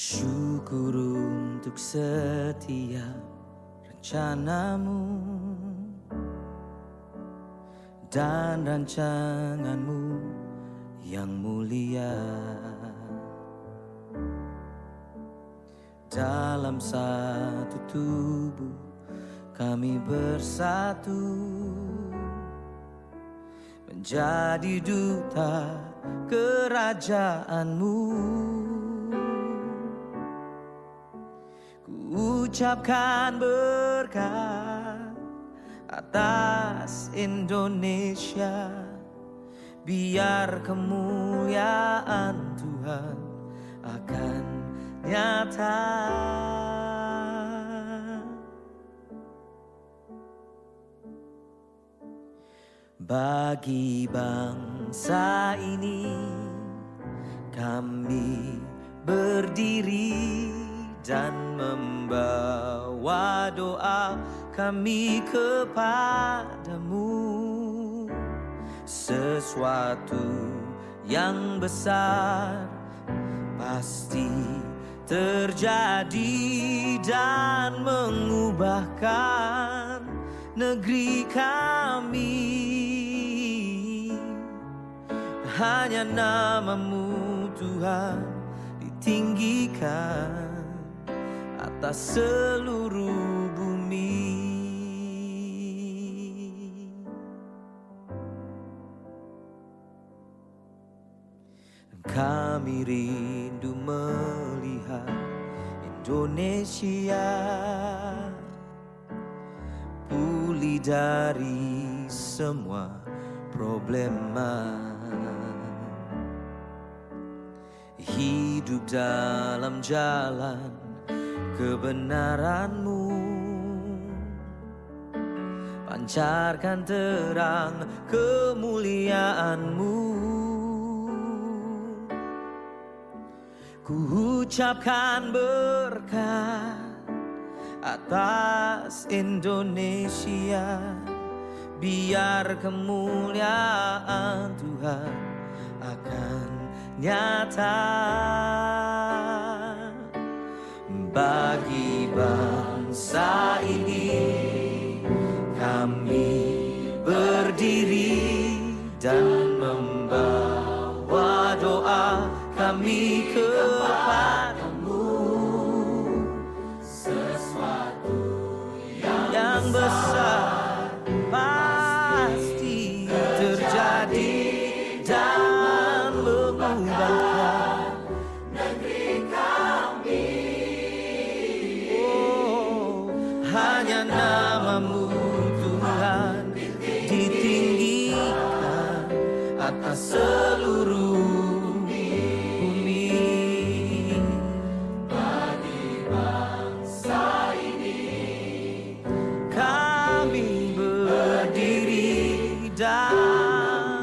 Syukur untuk setiap rencanamu dan rancanganmu yang mulia dalam satu tubuh kami bersatu menjadi duta kerajaanmu. Ucapkan berkat atas Indonesia. Biar kemuliaan Tuhan akan nyata. Bagi bangsa ini kami berdiri dan membawa doa kami kepadamu. Sesuatu yang besar pasti terjadi dan mengubahkan negeri kami. Hanya namamu Tuhan ditinggikan atas seluruh bumi. Kami rindu melihat Indonesia pulih dari semua problema. Hidup dalam jalan kebenaranmu. Pancarkan terang kemuliaanmu. Ku ucapkan berkat atas Indonesia. Biar kemuliaan Tuhan akan nyata bagi bangsa ini kami berdiri dan membawa doa kami kepadamu seluruh bumi bagi bangsa ini kami berdiri dan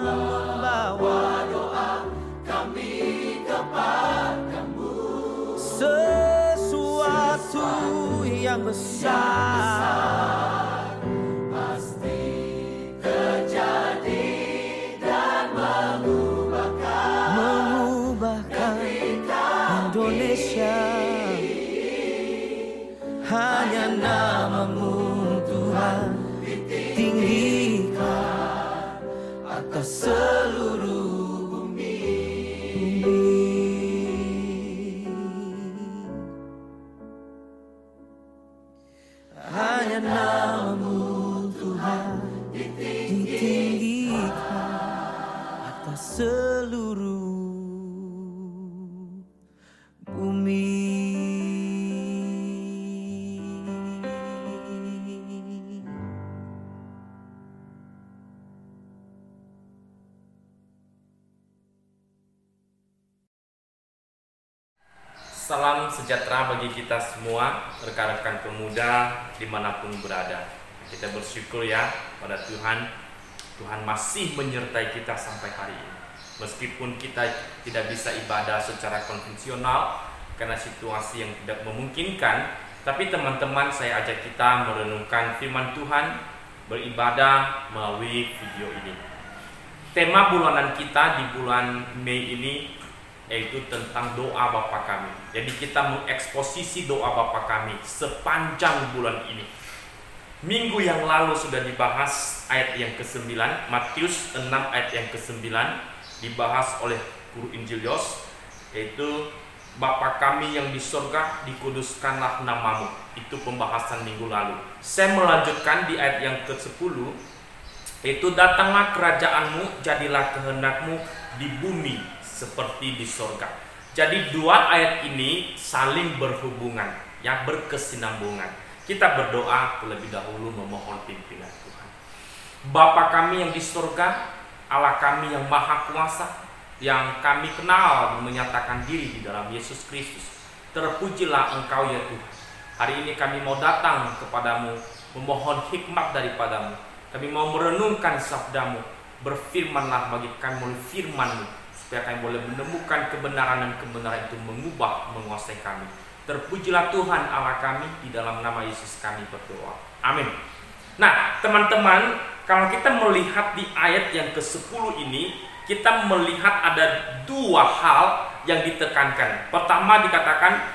membawa doa kami kepadamu sesuatu yang besar Salam sejahtera bagi kita semua, rekan-rekan pemuda di mana pun berada. Kita bersyukur ya pada Tuhan, Tuhan masih menyertai kita sampai hari ini. Meskipun kita tidak bisa ibadah secara konvensional karena situasi yang tidak memungkinkan, tapi teman-teman saya ajak kita merenungkan firman Tuhan, beribadah melalui video ini. Tema bulanan kita di bulan Mei ini yaitu tentang doa Bapa kami. Jadi kita mengeksposisi doa Bapa kami sepanjang bulan ini. Minggu yang lalu sudah dibahas ayat yang ke-9, Matius 6 ayat yang ke-9 dibahas oleh guru Injil Yos yaitu Bapa kami yang di surga, dikuduskanlah namamu. Itu pembahasan minggu lalu. Saya melanjutkan di ayat yang ke-10, yaitu datanglah kerajaanmu, jadilah kehendakmu di bumi seperti di surga. Jadi dua ayat ini saling berhubungan, yang berkesinambungan. Kita berdoa terlebih dahulu memohon pimpinan Tuhan. Bapa kami yang di surga, Allah kami yang maha kuasa, yang kami kenal menyatakan diri di dalam Yesus Kristus. Terpujilah Engkau ya Tuhan. Hari ini kami mau datang kepadamu, memohon hikmat daripadamu. Kami mau merenungkan sabdamu. Berfirmanlah bagi kami firmanmu, supaya kami boleh menemukan kebenaran dan kebenaran itu mengubah, menguasai kami. Terpujilah Tuhan Allah kami, di dalam nama Yesus kami berdoa. Amin. Nah, teman-teman, kalau kita melihat di ayat yang ke-10 ini, kita melihat ada dua hal yang ditekankan. Pertama dikatakan,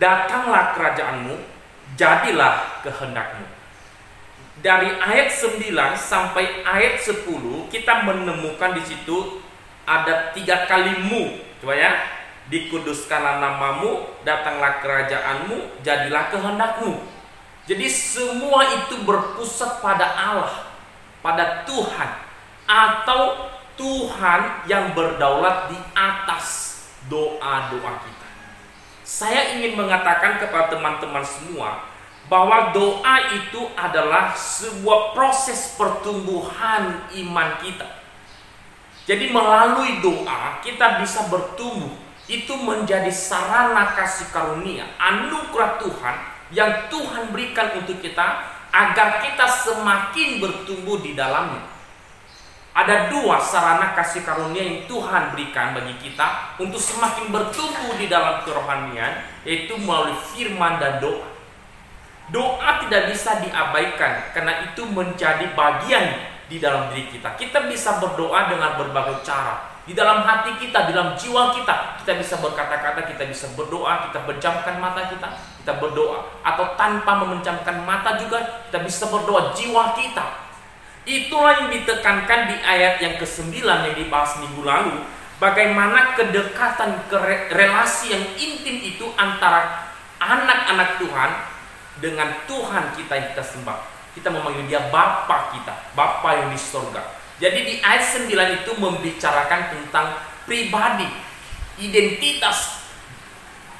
datanglah kerajaanmu, jadilah kehendakmu. Dari ayat 9 sampai ayat 10 kita menemukan di situ ada tiga kali mu, coba ya. Dikuduskanlah namamu, datanglah kerajaanmu, jadilah kehendakmu. Jadi semua itu berpusat pada Allah, pada Tuhan atau Tuhan yang berdaulat di atas doa-doa kita. Saya ingin mengatakan kepada teman-teman semua bahwa doa itu adalah sebuah proses pertumbuhan iman kita. Jadi melalui doa kita bisa bertumbuh. Itu menjadi sarana kasih karunia, anugerah Tuhan yang Tuhan berikan untuk kita agar kita semakin bertumbuh di dalamnya. Ada dua sarana kasih karunia yang Tuhan berikan bagi kita untuk semakin bertumbuh di dalam kerohanian, yaitu melalui firman dan doa. Doa tidak bisa diabaikan karena itu menjadi bagian di dalam diri kita. Kita bisa berdoa dengan berbagai cara. Di dalam hati kita, di dalam jiwa kita, kita bisa berkata-kata, kita bisa berdoa, kita berjamkan mata kita, kita berdoa. Atau tanpa memejamkan mata juga, kita bisa berdoa jiwa kita, Itulah yang ditekankan di ayat yang ke-9 yang dibahas minggu lalu. Bagaimana kedekatan ke relasi yang intim itu antara anak-anak Tuhan dengan Tuhan kita yang kita sembah. Kita memanggil dia Bapa kita, Bapa yang di surga. Jadi di ayat 9 itu membicarakan tentang pribadi, identitas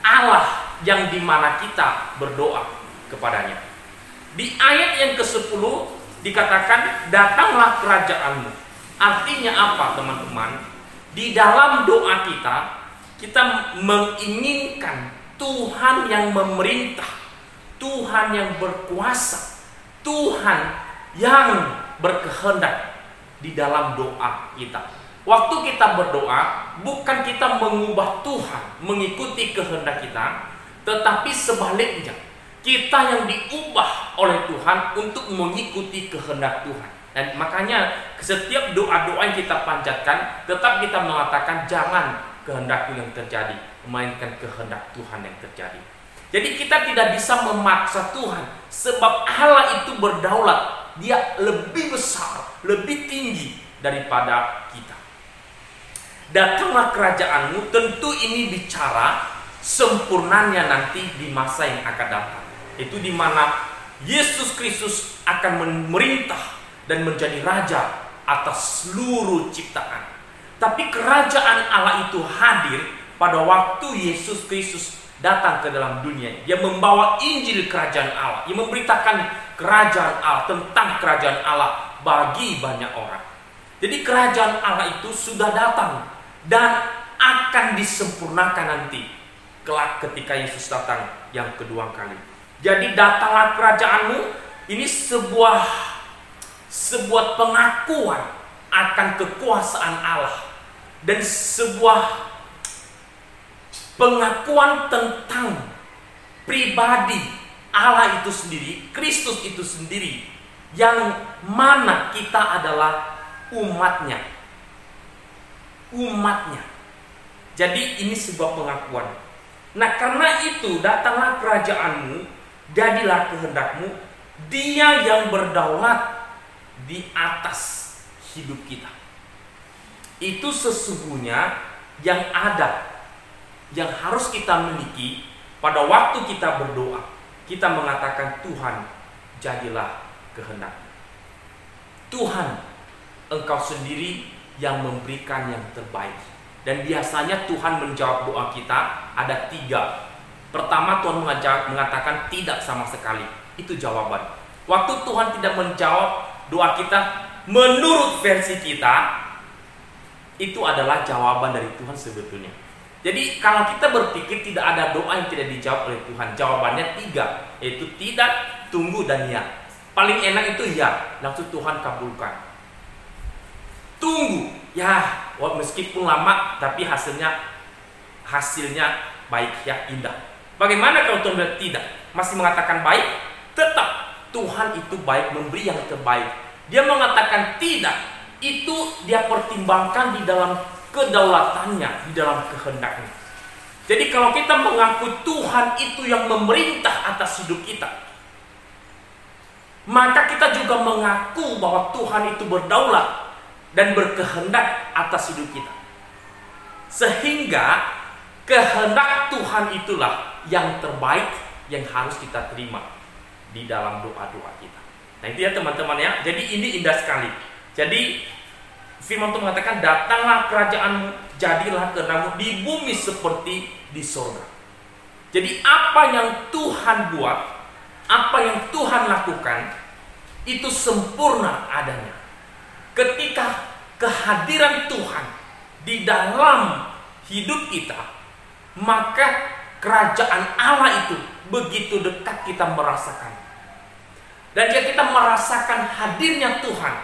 Allah yang di mana kita berdoa kepadanya. Di ayat yang ke-10 dikatakan datanglah kerajaanmu. Artinya apa teman-teman? Di dalam doa kita, kita menginginkan Tuhan yang memerintah, Tuhan yang berkuasa, Tuhan yang berkehendak di dalam doa kita. Waktu kita berdoa, bukan kita mengubah Tuhan, mengikuti kehendak kita, tetapi sebaliknya kita yang diubah oleh Tuhan untuk mengikuti kehendak Tuhan. Dan makanya setiap doa-doa yang kita panjatkan tetap kita mengatakan jangan kehendakku yang terjadi, melainkan kehendak Tuhan yang terjadi. Jadi kita tidak bisa memaksa Tuhan sebab Allah itu berdaulat. Dia lebih besar, lebih tinggi daripada kita. Datanglah kerajaanmu, tentu ini bicara sempurnanya nanti di masa yang akan datang itu di mana Yesus Kristus akan memerintah dan menjadi raja atas seluruh ciptaan. Tapi kerajaan Allah itu hadir pada waktu Yesus Kristus datang ke dalam dunia. Dia membawa Injil kerajaan Allah. Dia memberitakan kerajaan Allah tentang kerajaan Allah bagi banyak orang. Jadi kerajaan Allah itu sudah datang dan akan disempurnakan nanti kelak ketika Yesus datang yang kedua kali. Jadi datanglah kerajaanmu ini sebuah sebuah pengakuan akan kekuasaan Allah dan sebuah pengakuan tentang pribadi Allah itu sendiri, Kristus itu sendiri yang mana kita adalah umatnya. Umatnya. Jadi ini sebuah pengakuan. Nah karena itu datanglah kerajaanmu, jadilah kehendakmu, dia yang berdaulat di atas hidup kita. Itu sesungguhnya yang ada, yang harus kita miliki pada waktu kita berdoa. Kita mengatakan Tuhan, jadilah kehendakmu. Tuhan, engkau sendiri yang memberikan yang terbaik. Dan biasanya Tuhan menjawab doa kita ada tiga. Pertama Tuhan mengatakan tidak sama sekali. Itu jawaban. Waktu Tuhan tidak menjawab doa kita menurut versi kita, itu adalah jawaban dari Tuhan sebetulnya. Jadi kalau kita berpikir tidak ada doa yang tidak dijawab oleh Tuhan, jawabannya tiga, yaitu tidak, tunggu dan ya. Paling enak itu ya, langsung Tuhan kabulkan. Tunggu, ya, meskipun lama tapi hasilnya hasilnya baik ya indah. Bagaimana kalau Tuhan bilang tidak, masih mengatakan baik, tetap Tuhan itu baik memberi yang terbaik. Dia mengatakan tidak, itu dia pertimbangkan di dalam kedaulatannya, di dalam kehendaknya. Jadi kalau kita mengaku Tuhan itu yang memerintah atas hidup kita, maka kita juga mengaku bahwa Tuhan itu berdaulat dan berkehendak atas hidup kita. Sehingga kehendak Tuhan itulah yang terbaik yang harus kita terima di dalam doa-doa kita. Nah itu ya teman-teman ya. Jadi ini indah sekali. Jadi firman Tuhan mengatakan datanglah kerajaanmu, jadilah kehendakmu di bumi seperti di sorga. Jadi apa yang Tuhan buat, apa yang Tuhan lakukan, itu sempurna adanya. Ketika kehadiran Tuhan di dalam hidup kita, maka kerajaan Allah itu begitu dekat kita merasakan. Dan jika kita merasakan hadirnya Tuhan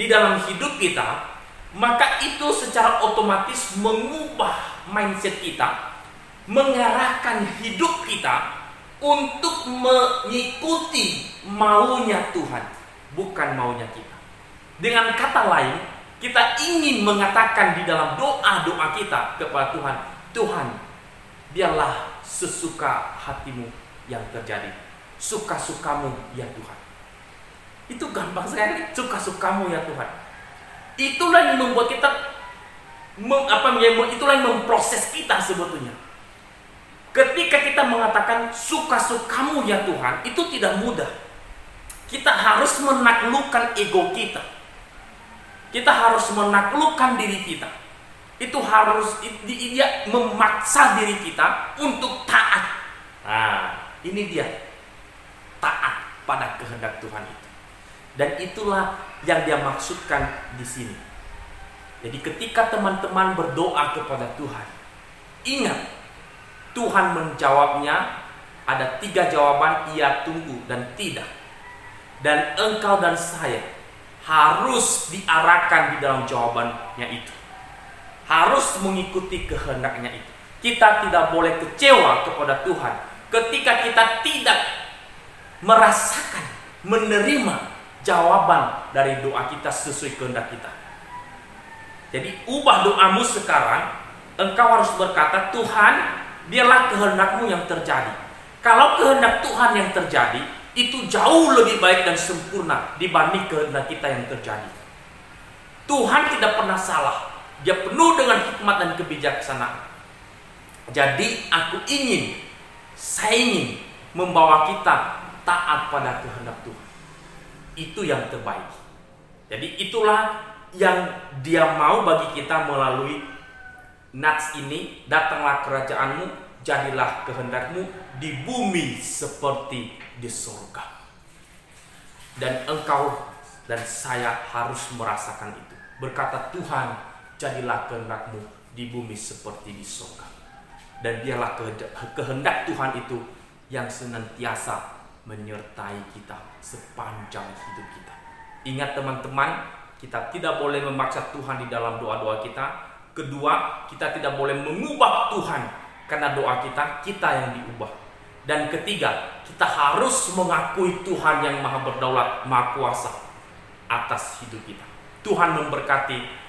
di dalam hidup kita, maka itu secara otomatis mengubah mindset kita, mengarahkan hidup kita untuk mengikuti maunya Tuhan, bukan maunya kita. Dengan kata lain, kita ingin mengatakan di dalam doa-doa kita kepada Tuhan, Tuhan, biarlah sesuka hatimu yang terjadi, suka-sukamu ya Tuhan. Itu gampang sekali, suka-sukamu ya Tuhan. Itulah yang membuat kita mem, apa itulah yang memproses kita sebetulnya. Ketika kita mengatakan suka-sukamu ya Tuhan, itu tidak mudah. Kita harus menaklukkan ego kita. Kita harus menaklukkan diri kita. Itu harus dia memaksa diri kita untuk taat. Nah, ini dia taat pada kehendak Tuhan itu. Dan itulah yang dia maksudkan di sini. Jadi ketika teman-teman berdoa kepada Tuhan, ingat Tuhan menjawabnya ada tiga jawaban ia tunggu dan tidak. Dan engkau dan saya harus diarahkan di dalam jawabannya itu. Harus mengikuti kehendaknya itu. Kita tidak boleh kecewa kepada Tuhan ketika kita tidak merasakan, menerima jawaban dari doa kita sesuai kehendak kita. Jadi ubah doamu sekarang, engkau harus berkata, Tuhan, biarlah kehendakmu yang terjadi. Kalau kehendak Tuhan yang terjadi, itu jauh lebih baik dan sempurna dibanding kehendak kita yang terjadi. Tuhan tidak pernah salah. Dia penuh dengan hikmat dan kebijaksanaan. Jadi aku ingin, saya ingin membawa kita taat pada kehendak Tuhan itu yang terbaik. Jadi itulah yang dia mau bagi kita melalui nats ini. Datanglah kerajaanmu jadilah kehendakmu di bumi seperti di surga dan engkau dan saya harus merasakan itu. Berkata Tuhan jadilah kehendakmu di bumi seperti di surga dan biarlah kehendak Tuhan itu yang senantiasa menyertai kita sepanjang hidup kita. Ingat teman-teman, kita tidak boleh memaksa Tuhan di dalam doa-doa kita. Kedua, kita tidak boleh mengubah Tuhan karena doa kita kita yang diubah. Dan ketiga, kita harus mengakui Tuhan yang Maha Berdaulat, Maha Kuasa atas hidup kita. Tuhan memberkati.